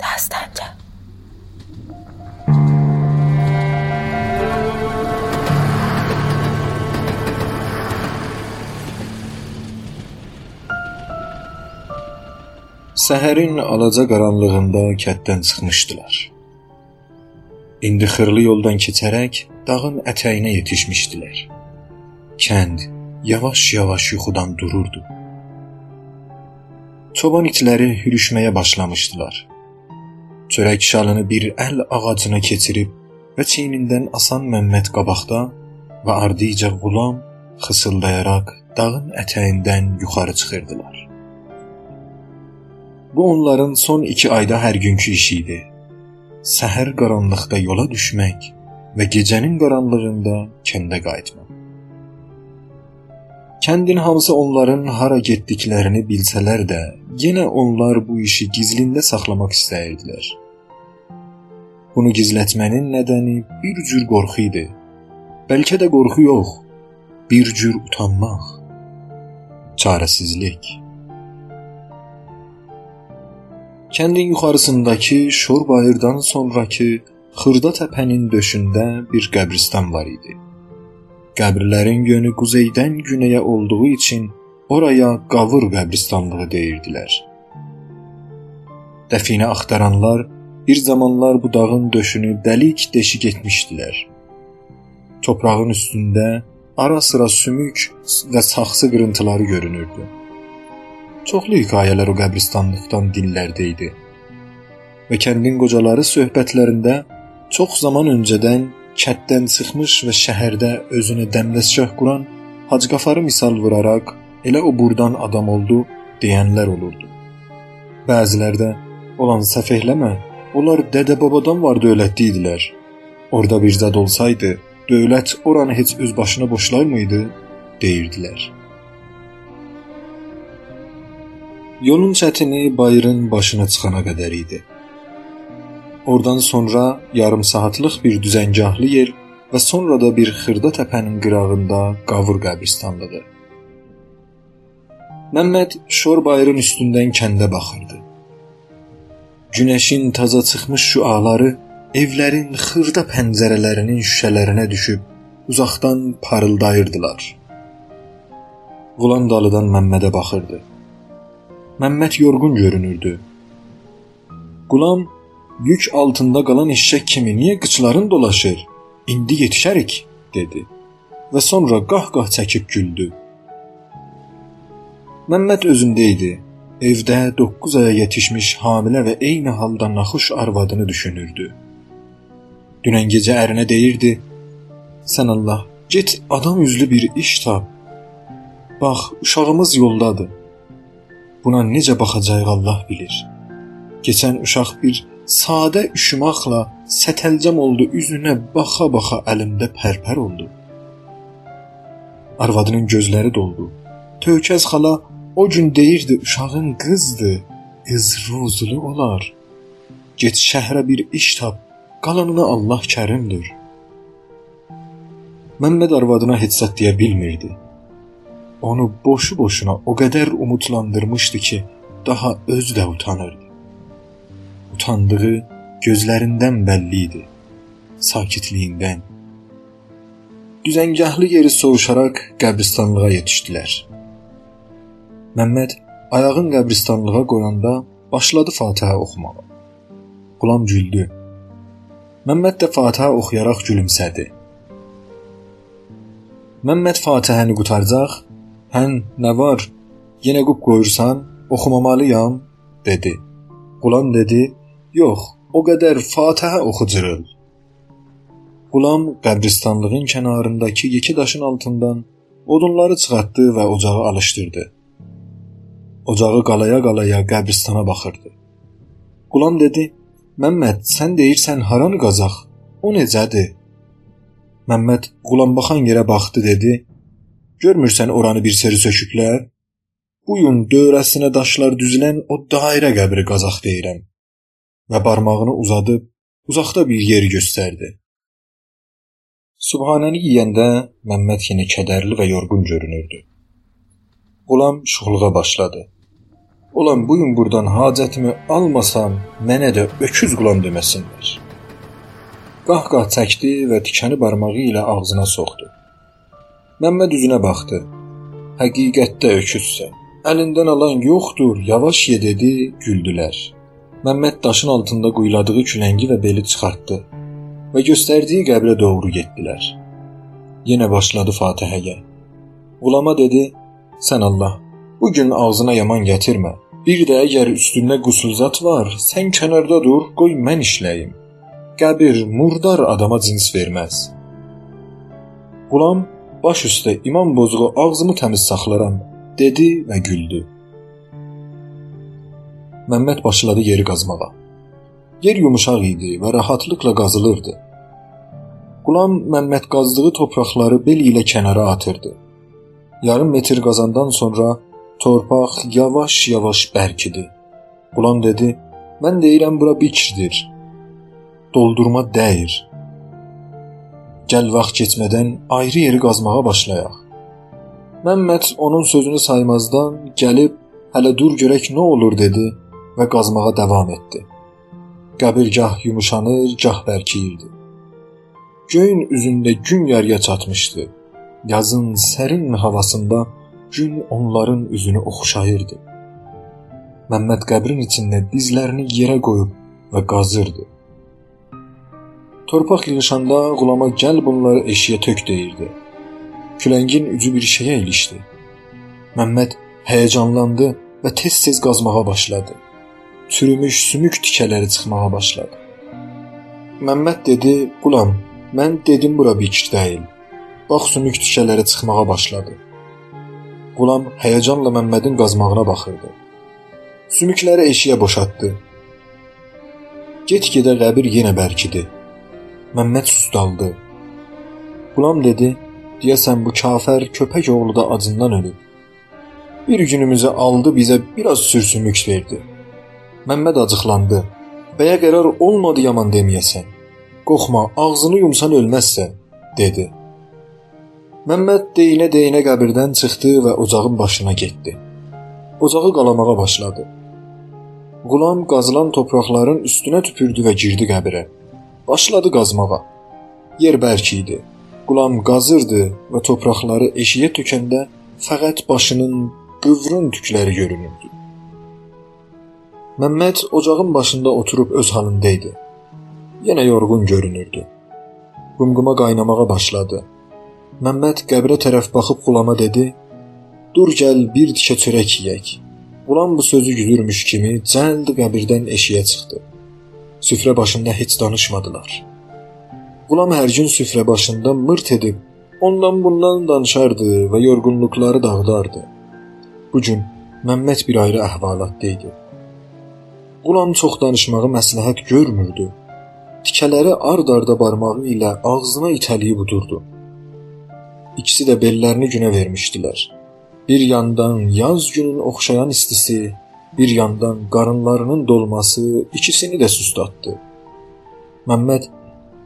Dastanca. Səhərin alaca qaranlığında kənddən çıxmışdılar. İndi xırlı yoldan keçərək dağın ətəyinə yetişmişdilər. Kənd yavaş-yavaş yuxudan dururdu. Çoban itləri hürüşməyə başlamışdılar. Çörək şalını bir əl ağacına keçirib və çiynindən asan Məmməd qabaqda və ardıca Qulam xısıldayaraq dağın ətəyindən yuxarı çıxırdılar. Bu onların son 2 ayda hər günkü işi idi. Səhər qaranlıqda yola düşmək və gecənin qaranlığında kəndə qayıtmaq. Kəndin hamısı onların hara getdiklərini bilsələr də, yenə onlar bu işi gizlində saxlamaq istəyirdilər. Bunu gizlətmənin nədəni bir cür qorxu idi. Bəlkə də qorxu yox, bir cür utanmaq, çarəsizlik. Kəndin yuxarısındakı şor bayırdan sonrakı xırda təpənin döşündə bir qəbristan var idi. Qəbirlərin yönü quzeydən günəyə olduğu üçün oraya Qavur qəbristanlığı deyirdilər. Dəfinə axtaranlar bir zamanlar bu dağın döşünü dəlik deşik etmişdilər. Toprağın üstündə ara-sıra sümük və saxsı qırıntıları görünürdü. Çoxlu hekayələr o qəbristanlıqdan dillərdə idi. Və kəndin qocaları söhbətlərində çox zaman öncədən kətdən çıxmış və şəhərdə özünə dəmdəsgah quran Hacı Qafarı misal vuraraq elə o burdan adam oldu deyənlər olurdu. Bəzilər də olan səfehləmə, onlar dədə-babadan var dövlətli idilər. Orda bir zad olsaydı, dövlət oranı heç öz başına boşlar mıydı? deyirdilər. Yolun çətini bayırın başına çıxana qədər idi. Oradan sonra yarım saatlıq bir düzəngahlı yer və sonra da bir xırda təpənin qırağında qavur qəbristanlığı. Məmməd şor bayırın üstündən kəndə baxırdı. Günəşin taza çıxmış şüaları evlərin xırda pəncərələrinin şüşələrinə düşüb uzaqdan parıldayırdılar. Qulan dalıdan Məmmədə baxırdı. Məmməd yorğun görünürdü. Qulam yük altında qalan eşşək kimi niyə qıçların dolaşır? İndi yetişərik, dedi və sonra qah-qah çəkib güldü. Məmməd özündə idi. Evdə 9 aya yetişmiş hamilə və eyni halda naxuş arvadını düşünürdü. Dünən gecə ərinə deyirdi: "Sən Allah, get adam üzlü bir iş tap. Bax, uşağımız yoldadır. Buna necə baxacağıq Allah bilir. Keçən uşaq bir sadə üşümaqla sətəlcəm oldu, üzünə baxa-baxa əlimdə pərpər oldu. Arvadının gözləri doldu. Tövkəz xala o gün deyirdi uşağın qızdır, qız ruzulu olar. Get şəhrə bir iş tap, qalanına Allah kərimdir. Məmməd arvadına heç zət deyə bilmirdi. Onu boşu-boşuna o qədər umutlandırmışdı ki, daha özü də utanırdı. Utandığı gözlərindən bəlli idi, sakitliyindən. Düzəngahlı yeri soruşaraq qəbristanlığa yetişdilər. Məmməd ayağın qəbristanlığa qoyanda başladı Fatihə oxumağa. Qulam güldü. Məmməd də Fatihə oxuyaraq gülümsədi. Məmməd Fatihəni qutaracaq Hən, nə var? Yenə qub qoyursan, oxumamalıyam, dedi. Qulam dedi: "Yox, o qədər Fatihə oxucurul." Qulam qəbristanlığın kənarındakı yekə daşın altından odunları çıxartdı və ocağı alışdırdı. Ocağı qalaya-qalaya qəbristana baxırdı. Qulam dedi: "Məmməd, sən deyirsən haranı qazaq? O necədir?" Məmməd Qulam baxan yerə baxdı dedi: Görmürsən oranı bir seri söküblər? Bu yun dövrəsinə daşlar düzülən o dairə qəbri qazaq deyirəm. Və barmağını uzadıb uzaqda bir yeri göstərdi. Subhanəni yeyəndə Məmməd yenə kədərli və yorğun görünürdü. Qulam şuxluğa başladı. Olan bu gün burdan hacətimi almasam, mənə də öküz qulam deməsinlər. Qahqah çəkdi və tikəni barmağı ilə ağzına soxdu. Məmməd üzünə baxdı. Həqiqətdə öküzsən. Əlindən alan yoxdur, yavaş ye dedi, güldülər. Məmməd daşın altında quyuladığı küləngi və beli çıxartdı və göstərdiyi qəbrə doğru getdilər. Yenə başladı Fatihəyə. Qulama dedi: "Sən Allah, bu gün ağzına yaman gətirmə. Bir də əgər üstündə qusulzat var, sən kənarda dur, qoy mən işləyim. Qəbir murdar adama cins verməz." Qulam baş üstə imam bozuğu ağzımı təmiz saxlaram dedi və güldü. Məmməd başladı yeri qazmağa. Yer yumşaq idi və rahatlıqla qazılırdı. Qulam Məmməd qazdığı torpaqları bel ilə kənara atırdı. Yarım metr qazandan sonra torpaq yavaş-yavaş bərkidi. Qulam dedi: "Mən deyirəm bura bikirdir. Doldurma dəyir. Gəl vaxt keçmədən ayrı yeri qazmağa başlayaq." Məmməd onun sözünü saymazdan gəlib "Hələ dur görək nə olur" dedi və qazmağa davam etdi. Qəbir gah yumuşanır, gah bərkiyirdi. Göyün üzündə gün yarıya çatmışdı. Yazın sərin havasında gün onların üzünü oxşayırdı. Məmməd qəbrin içində dizlərini yerə qoyub və qazırdı. Torpaq yığışanda qulama gəl bunları eşiyə tök deyirdi. Küləngin ucu bir şeyə ilişdi. Məmməd həyəcanlandı və tez-tez qazmağa başladı. Çürümüş sümük tikələri çıxmağa başladı. Məmməd dedi: "Qulam, mən dedim bura bikir deyil." Bax sümük tikələri çıxmağa başladı. Qulam həyəcanla Məmmədin qazmağına baxırdı. Sümükləri eşiyə boşaltdı. Get-gedə qəbir yenə bərkidi. Məmməd susdaldı. Qulam dedi: Deyəsən bu kafir köpək oğlu da acından ölüb. Bir günümüzü aldı bizə biraz sürsümük verdi. Məmməd acıqlandı. Bəyə qərar olmadı yaman deməyəsən. Qorxma, ağzını yumsan ölməzsən, dedi. Məmməd deyinə-deyinə qəbirdən çıxdı və ocağın başına getdi. Ocağı qalamağa başladı. Qulam qazılan torpaqların üstünə tüpürdü və girdi qəbirə. Başladı qazmağa. Yer bərk idi. Qulam qazırdı və torpaqları eşiyə tökəndə fəqət başının qıvrın tükləri görünürdü. Məmməd ocağın başında oturub öz halında idi. Yenə yorğun görünürdü. Qumquma qaynamağa başladı. Məmməd qəbrə tərəf baxıb Qulama dedi: "Dur gəl bir tikə çörək yeyək." Qulam bu sözü güdürmüş kimi cəld qəbirdən eşiyə çıxdı. Süfrə başında heç danışmadılar. Qulam hər gün süfrə başında mırt edib, ondan bundan danışardı və yorğunluqları dağıdardı. Bu gün Məmməd bir ayrı əhvalatda idi. Qulam çox danışmağı məsləhət görmürdü. Tikələri ard-arda barmağı ilə ağzına itəliyib udurdu. İkisi də bellərini günə vermişdilər. Bir yandan yaz günün oxşayan istisi, bir yandan qarınlarının dolması ikisini də sustatdı. Məmməd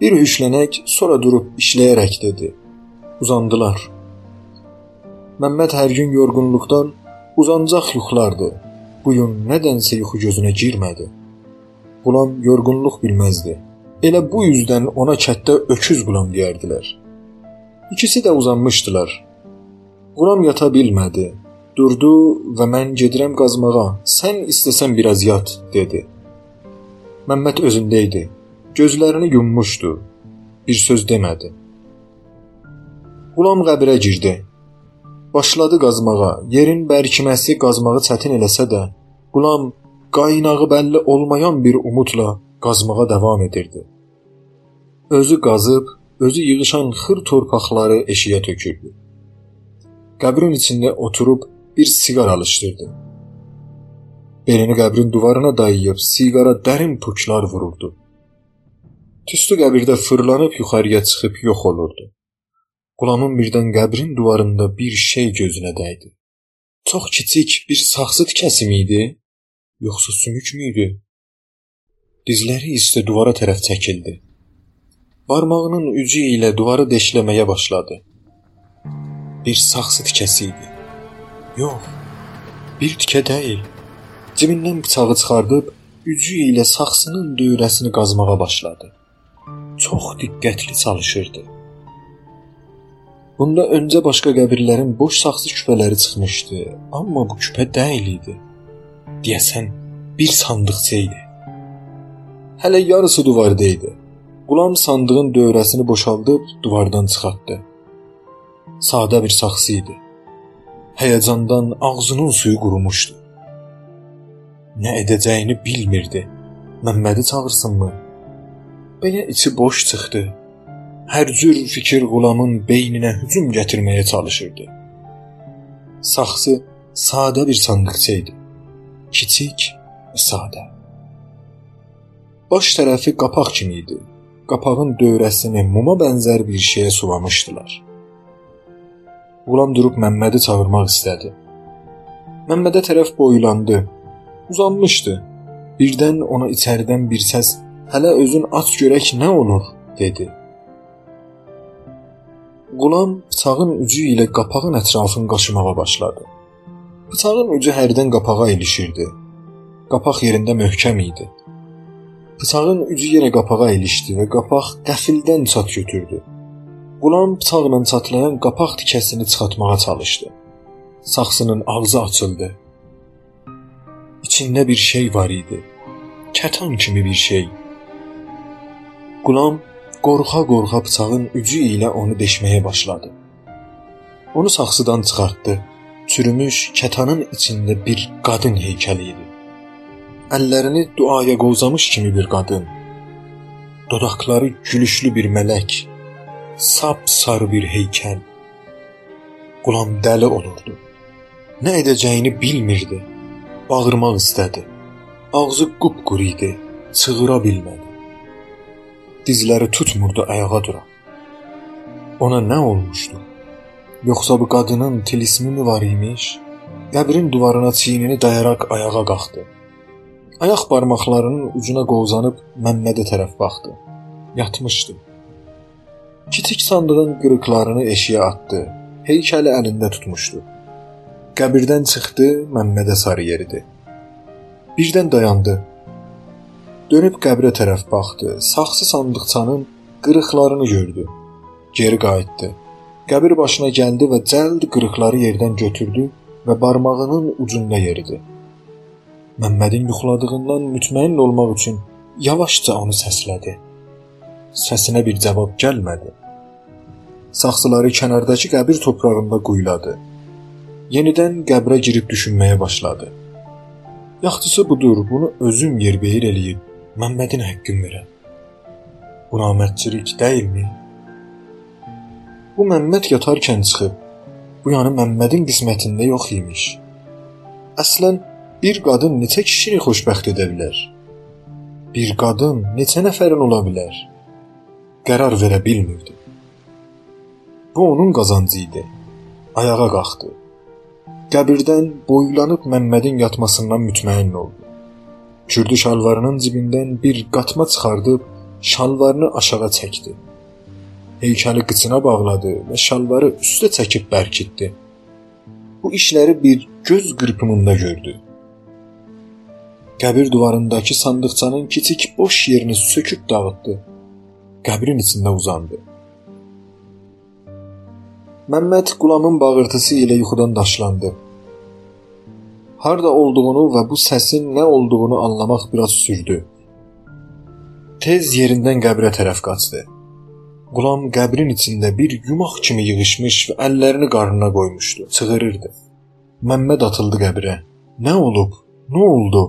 Bir hüşlənək sonra durub işləyərək dedi. Uzandılar. Məmməd hər gün yorğunluqdan uzancaq yuxulardı. Bu gün nədənsə yuxu gözünə girmədi. Qulam yorğunluq bilməzdi. Elə bu üzdən ona kətdə öküz qulam deyərdilər. İkisi də uzanmışdılar. Qulam yata bilmədi. Durdu və mən gedirəm qazmağa. Sən istəsən biraz yat, dedi. Məmməd özündə idi. Gözlərini yummuşdu. Bir söz demədi. Qulam qəbrə girdi. Başladı qazmağa. Yerin bərkiməsi qazmağı çətin eləsə də, Qulam qaynağı bəlli olmayan bir umudla qazmağa davam edirdi. Özü qazıb, özü yığışan xır torpaqları eşiyə tökürdü. Qəbrin içində oturub bir siqar alışdırdı. Belini qəbrin divarına dayayıb siqara dərin puklar vururdu. Tüstü qəbirdə fırlanıb yuxarıya çıxıb yox olurdu. Qulamın birdən qəbrin divarında bir şey gözünə dəydi. Çox kiçik bir saxsı tikəsi idi, yoxsa sümük mü idi? Dizləri istə divara tərəf çəkildi. Barmağının ucu ilə divarı deşləməyə başladı. Bir saxsı tikəsi idi. Yox, bir tikə deyil. Cibindən bıçağı çıxardıb gücü ilə saxsının dövrəsini qazmağa başladı. Çox diqqətli çalışırdı. Bunda öncə başqa qəbirlərin boş saxsı küpələri çıxmışdı, amma bu küpə deyil idi. Deyəsən bir sandıqça idi. Hələ yarısı divarda idi. Qulam sandığın dövrəsini boşaldıb divardan çıxartdı. Sadə bir saxsı idi. Həyəcandan ağzının suyu qurumuşdu. Nə edəcəyini bilmirdi. Məmmədi çağırsınmı? Belə içi boş çıxdı. Hər cür fikir Qulamın beyninə hücum gətirməyə çalışırdı. Saxsı sadə bir sandıqça idi. Kiçik sadə. Baş tərəfi qapaq kimi idi. Qapağın dövrəsini muma bənzər bir şeyə sulamışdılar. Qulam durub Məmmədi çağırmaq istədi. Məmmədə tərəf boylandı. Uzanmışdı. Birdən ona içəridən bir səs "Hələ özün aç görək nə olur?" dedi. Qulam bıçağın ucu ilə qapağın ətrafını qaşımağa başladı. Bıçağın ucu hərdən qapağa ilişirdi. Qapaq yerində möhkəm idi. Bıçağın ucu yenə qapağa ilişdi və qapaq qəfildən çat götürdü. Qulam bıçaqla çatlayan qapaq tikəsini çıxartmağa çalışdı. Saxsının ağzı açıldı. İçində bir şey var idi. Kətan kimi bir şey. Qulam qorxa-qorxa bıçağın ucu ilə onu deşməyə başladı. Onu saxsıdan çıxartdı. Çürümüş kətanın içində bir qadın heykəli idi. Əllərini duaya qovzamış kimi bir qadın. Dodaqları gülüşlü bir mələk. Sap sarı bir heykəl. Qulam dəli olurdu. Nə edəcəyini bilmirdi. Bağırmaq istədi. Ağzı qupquru idi. Çığıra bilmədi. Dizləri tutmurdu ayağa dura. Ona nə olmuşdu? Yoxsa bu qadının tilismi mi var imiş? Qəbrin divarına çiynini dayaraq ayağa qalxdı. Ayaq barmaqlarının ucuna qovzanıb Məmmədə tərəf baxdı. Yatmışdı. Kiçik sandığın qırıqlarını eşiyə atdı. Heykəli əlində tutmuşdu. Qəbirdən çıxdı, Məmmədə sarı yeridi. Birdən dayandı. Dönüb qəbrə tərəf baxdı. Saxsı sandıqçanın qırıqlarını gördü. Geri qayıtdı. Qəbir başına gəldi və cəld qırıqları yerdən götürdü və barmağının ucunda yeridi. Məmmədin yuxuladığından mütməyin olmaq üçün yavaşca onu səslədi. Səsinə bir cavab gəlmədi. Saxsıları kənardakı qəbir torpağında quyuladı. Yenidən qəbrə girib düşünməyə başladı. Yaxşısı budur, bunu özüm yerbəyir eləyib Məmmədin həqqin verəm. Bu namərdsizlik deyilmi? Bu Məmməd yatarkən çıxıb. Bu yəni Məmmədin qismətində yox imiş. Əslən bir qadın neçə kişini xoşbəxt edə bilər? Bir qadın neçə nəfərin ola bilər? Qərar verə bilmirdi. Bu onun qazancı idi. Ayağa qalxdı. Qəbirdən boylanıb Məmmədin yatmasından mütməyin oldu. Kürdü şalvarının cibindən bir qatma çıxardıb şalvarını aşağı çəkdi. Heykəli qıçına bağladı və şalvarı üstə çəkib bərkitdi. Bu işləri bir göz qırpımında gördü. Qəbir divarındakı sandıqçanın kiçik boş yerini söküb dağıtdı. Qəbrin içində uzandı. Məmməd Qulamın bağırtısı ilə yuxudan daşlandı harda olduğunu və bu səsin nə olduğunu anlamaq biraz sürdü. Tez yerindən qəbrə tərəf qaçdı. Qulam qəbrin içində bir yumaq kimi yığılmış və əllərini qarnına qoymuşdu. Çığırırdı. Məmməd atıldı qəbrə. Nə olub? Nə oldu?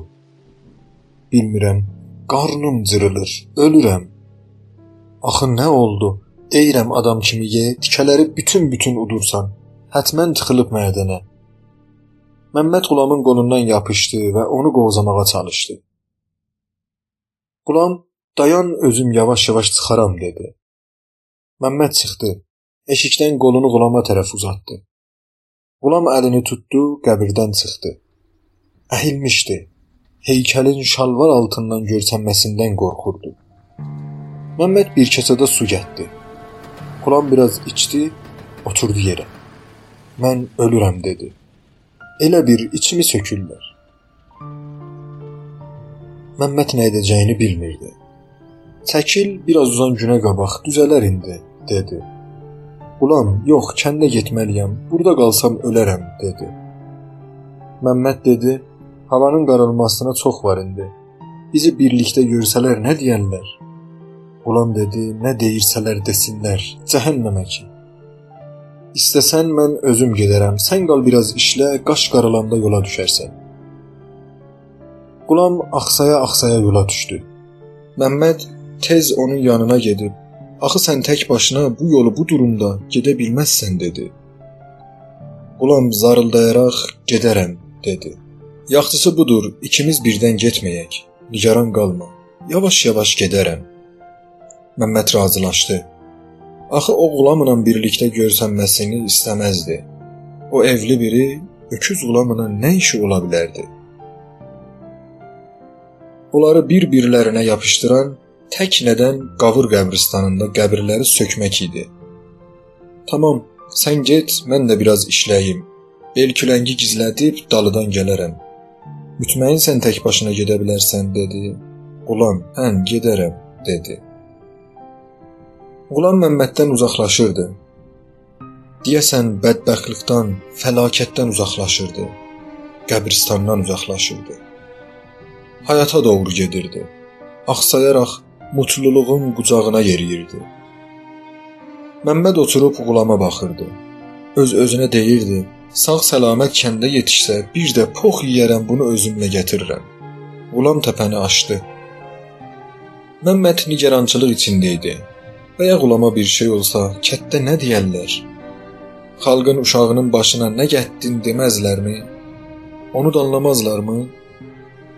Bilmirəm. Qarnım cırılır. Ölürəm. Axı nə oldu? Deyirəm adam kimi ye, tikələri bütün-bütün udursan. Hətmən tıxılıb mədənə. Məmməd Qulamın qolundan yapışdı və onu qovzamağa çalışdı. Qulam, dayan özüm yavaş-yavaş çıxaram dedi. Məmməd çıxdı. Eşikdən qolunu Qulama tərəf uzatdı. Qulam əlini tutdu, qəbirdən çıxdı. Əhilmişdi. Heykəlin şalvar altından görsənməsindən qorxurdu. Məmməd bir kəsədə su gətdi. Qulam biraz içdi, oturdu yerə. Mən ölürəm dedi. Elə bir içimi sökürlər. Məmməd nə edəcəyini bilmirdi. Çəkil, biraz uzan günə qabaq, düzələr indi, dedi. Qulam, yox, kəndə getməliyəm. Burada qalsam ölərəm, dedi. Məmməd dedi: "Havanın qaralmasına çox var indi. Bizi birlikdə görsələr nə deyərlər?" Qulam dedi: "Nə deyirsələr desinlər, cəhənnəmə ki." İstəsən mən özüm gedərəm. Sən qal biraz işlə, qaş qaralanda yola düşərsən. Qulam axsaya-axsaya yola düşdü. Məmməd tez onun yanına gedib, "Axı sən tək başına bu yolu bu durumda gedə bilməzsən" dedi. Qulam zarıldayaraq "Gedərəm" dedi. "Yaxşısı budur, ikimiz birdən getməyək. Nigaran qalma. Yavaş-yavaş gedərəm." Məmməd razılaşdı. Axı o Qulamla birlikdə görsənməsini istəməzdi. O evli biri öküz Qulamla nə işi ola bilərdi? Onları bir-birlərinə yapışdıran tək nədən Qavur qəbristanında qəbirləri sökmək idi. Tamam, sən get, mən də biraz işləyim. Belküləngi gizlədib dalıdan gələrəm. Mütməinsən tək başına gedə bilərsən dedi. Qulam, hən gedərəm dedi. Qulam Məmməddən uzaqlaşırdı. Deyəsən bədbəxtlikdən, fəlakətdən uzaqlaşırdı. Qəbristandan uzaqlaşırdı. Həyata doğru gedirdi. Axsayaraq mutluluğun qucağına yeriyirdi. Məmməd oturub Qulama baxırdı. Öz-özünə deyirdi: "Sağ-salamat kəndə yetişsə, bir də pox yeyərəm, bunu özümlə gətirirəm." Qulam təpəni açdı. Məmməd nigarançılıq içində idi. Və ya Qulama bir şey olsa, kətdə nə deyərlər? Xalqın uşağının başına nə gətdin deməzlərmi? Onu danlamazlarmı?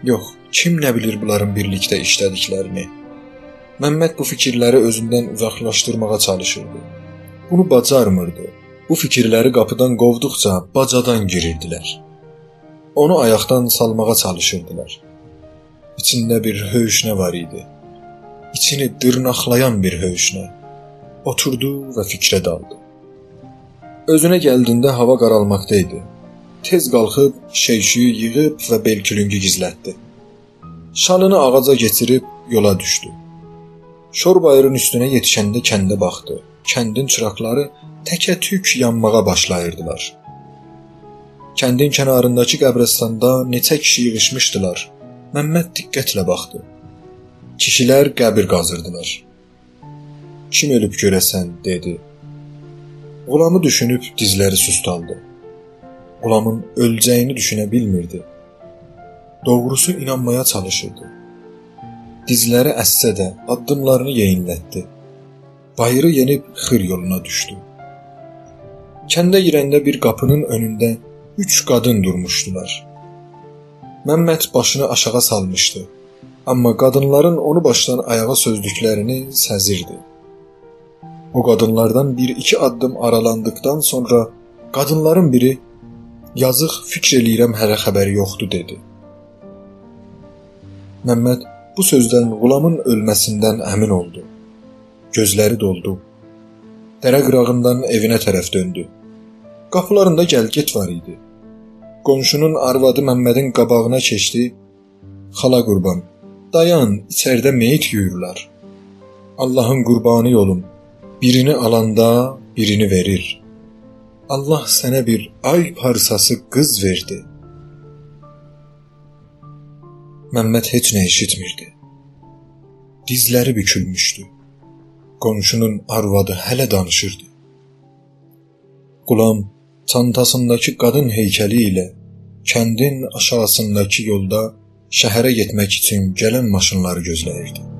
Yox, kim nə bilir bunların birlikdə işlədiklərini? Məmməd bu fikirləri özündən uzaqlaşdırmağa çalışırdı. Bunu bacarmırdı. Bu fikirləri qapıdan qovduqca bacadan girirdilər. Onu ayaqdan salmağa çalışırdılar. İçində bir höyüşnə var idi. İçini dırnaqlayan bir höyüşnə. Oturdu və fikrə daldı. Özünə gəldiyində hava qaralmaqda idi. Tez qalxıb şeyşiyi yığıb və belkülüngü gizlətdi. Şalını ağaca keçirib yola düşdü. Şor bayırın üstünə yetişəndə kəndə baxdı. Kəndin çıraqları təkə-tük yanmağa başlayırdılar. Kəndin kənarındakı qəbrəstanda neçə kişi yığılmışdılar. Məmməd diqqətlə baxdı. Kişilər qəbir qazırdılar. Kim ölüb görəsən, dedi. Qulamı düşünüb dizləri sustaldı. Qulamın öləcəyini düşünə bilmirdi. Doğrusu inanmaya çalışırdı. Dizləri əssə də addımlarını yeyinlətdi. Bayırı yenib xır yoluna düşdü. Kəndə girəndə bir qapının önündə üç qadın durmuşdular. Məmməd başını aşağı salmışdı, amma qadınların onu başdan ayağa sözdüklərini səzirdi. O qadınlardan bir-iki addım aralandıkdan sonra qadınların biri "Yazıq, fikr eləyirəm hələ xəbəri yoxdur" dedi. Məmməd Bu sözdən Qulamın ölməsindən əmin oldu. Gözləri doldu. Dərə qırağından evinə tərəf döndü. Qapılarında gəlgit var idi. Qonşunun arvadı Məmmədin qabağına keçdi. Xala qurban, dayan, içəridə meyit yuyurlar. Allahın qurbanı olum. Birini alanda birini verir. Allah sənə bir ay parsası qız verdi. Məmməd heç nə eşitmirdi. Dizləri bükülmüşdü. Qonşunun arvadı hələ danışırdı. Qulam çantasındakı qadın heykəli ilə kəndin aşağısındakı yolda şəhərə getmək üçün gələn maşınları gözləyirdi.